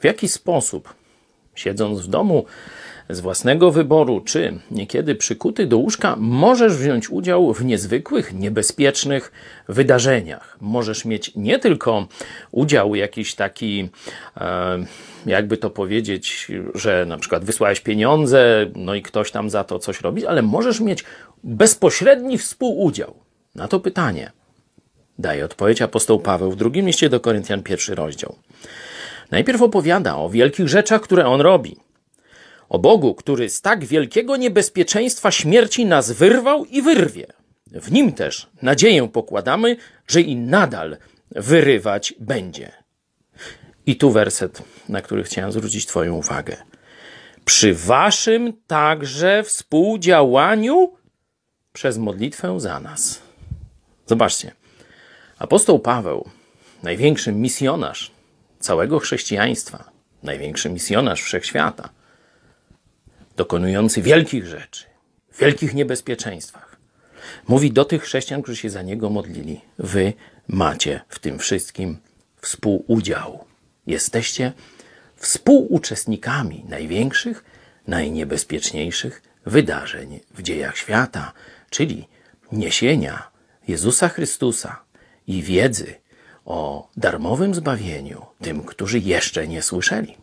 w jaki sposób, siedząc w domu z własnego wyboru, czy niekiedy przykuty do łóżka, możesz wziąć udział w niezwykłych, niebezpiecznych wydarzeniach. Możesz mieć nie tylko udział jakiś taki, e, jakby to powiedzieć, że na przykład wysłałeś pieniądze, no i ktoś tam za to coś robi, ale możesz mieć bezpośredni współudział. Na to pytanie daje odpowiedź apostoł Paweł w drugim liście do Koryntian, pierwszy rozdział. Najpierw opowiada o wielkich rzeczach, które on robi. O Bogu, który z tak wielkiego niebezpieczeństwa śmierci nas wyrwał i wyrwie. W nim też nadzieję pokładamy, że i nadal wyrywać będzie. I tu werset, na który chciałem zwrócić Twoją uwagę. Przy Waszym także współdziałaniu przez modlitwę za nas. Zobaczcie, apostoł Paweł, największy misjonarz całego chrześcijaństwa, największy misjonarz wszechświata, dokonujący wielkich rzeczy, wielkich niebezpieczeństwach, mówi do tych chrześcijan, którzy się za niego modlili: Wy macie w tym wszystkim współudział. Jesteście współuczestnikami największych, najniebezpieczniejszych wydarzeń w dziejach świata, czyli niesienia Jezusa Chrystusa i wiedzy o darmowym zbawieniu tym, którzy jeszcze nie słyszeli.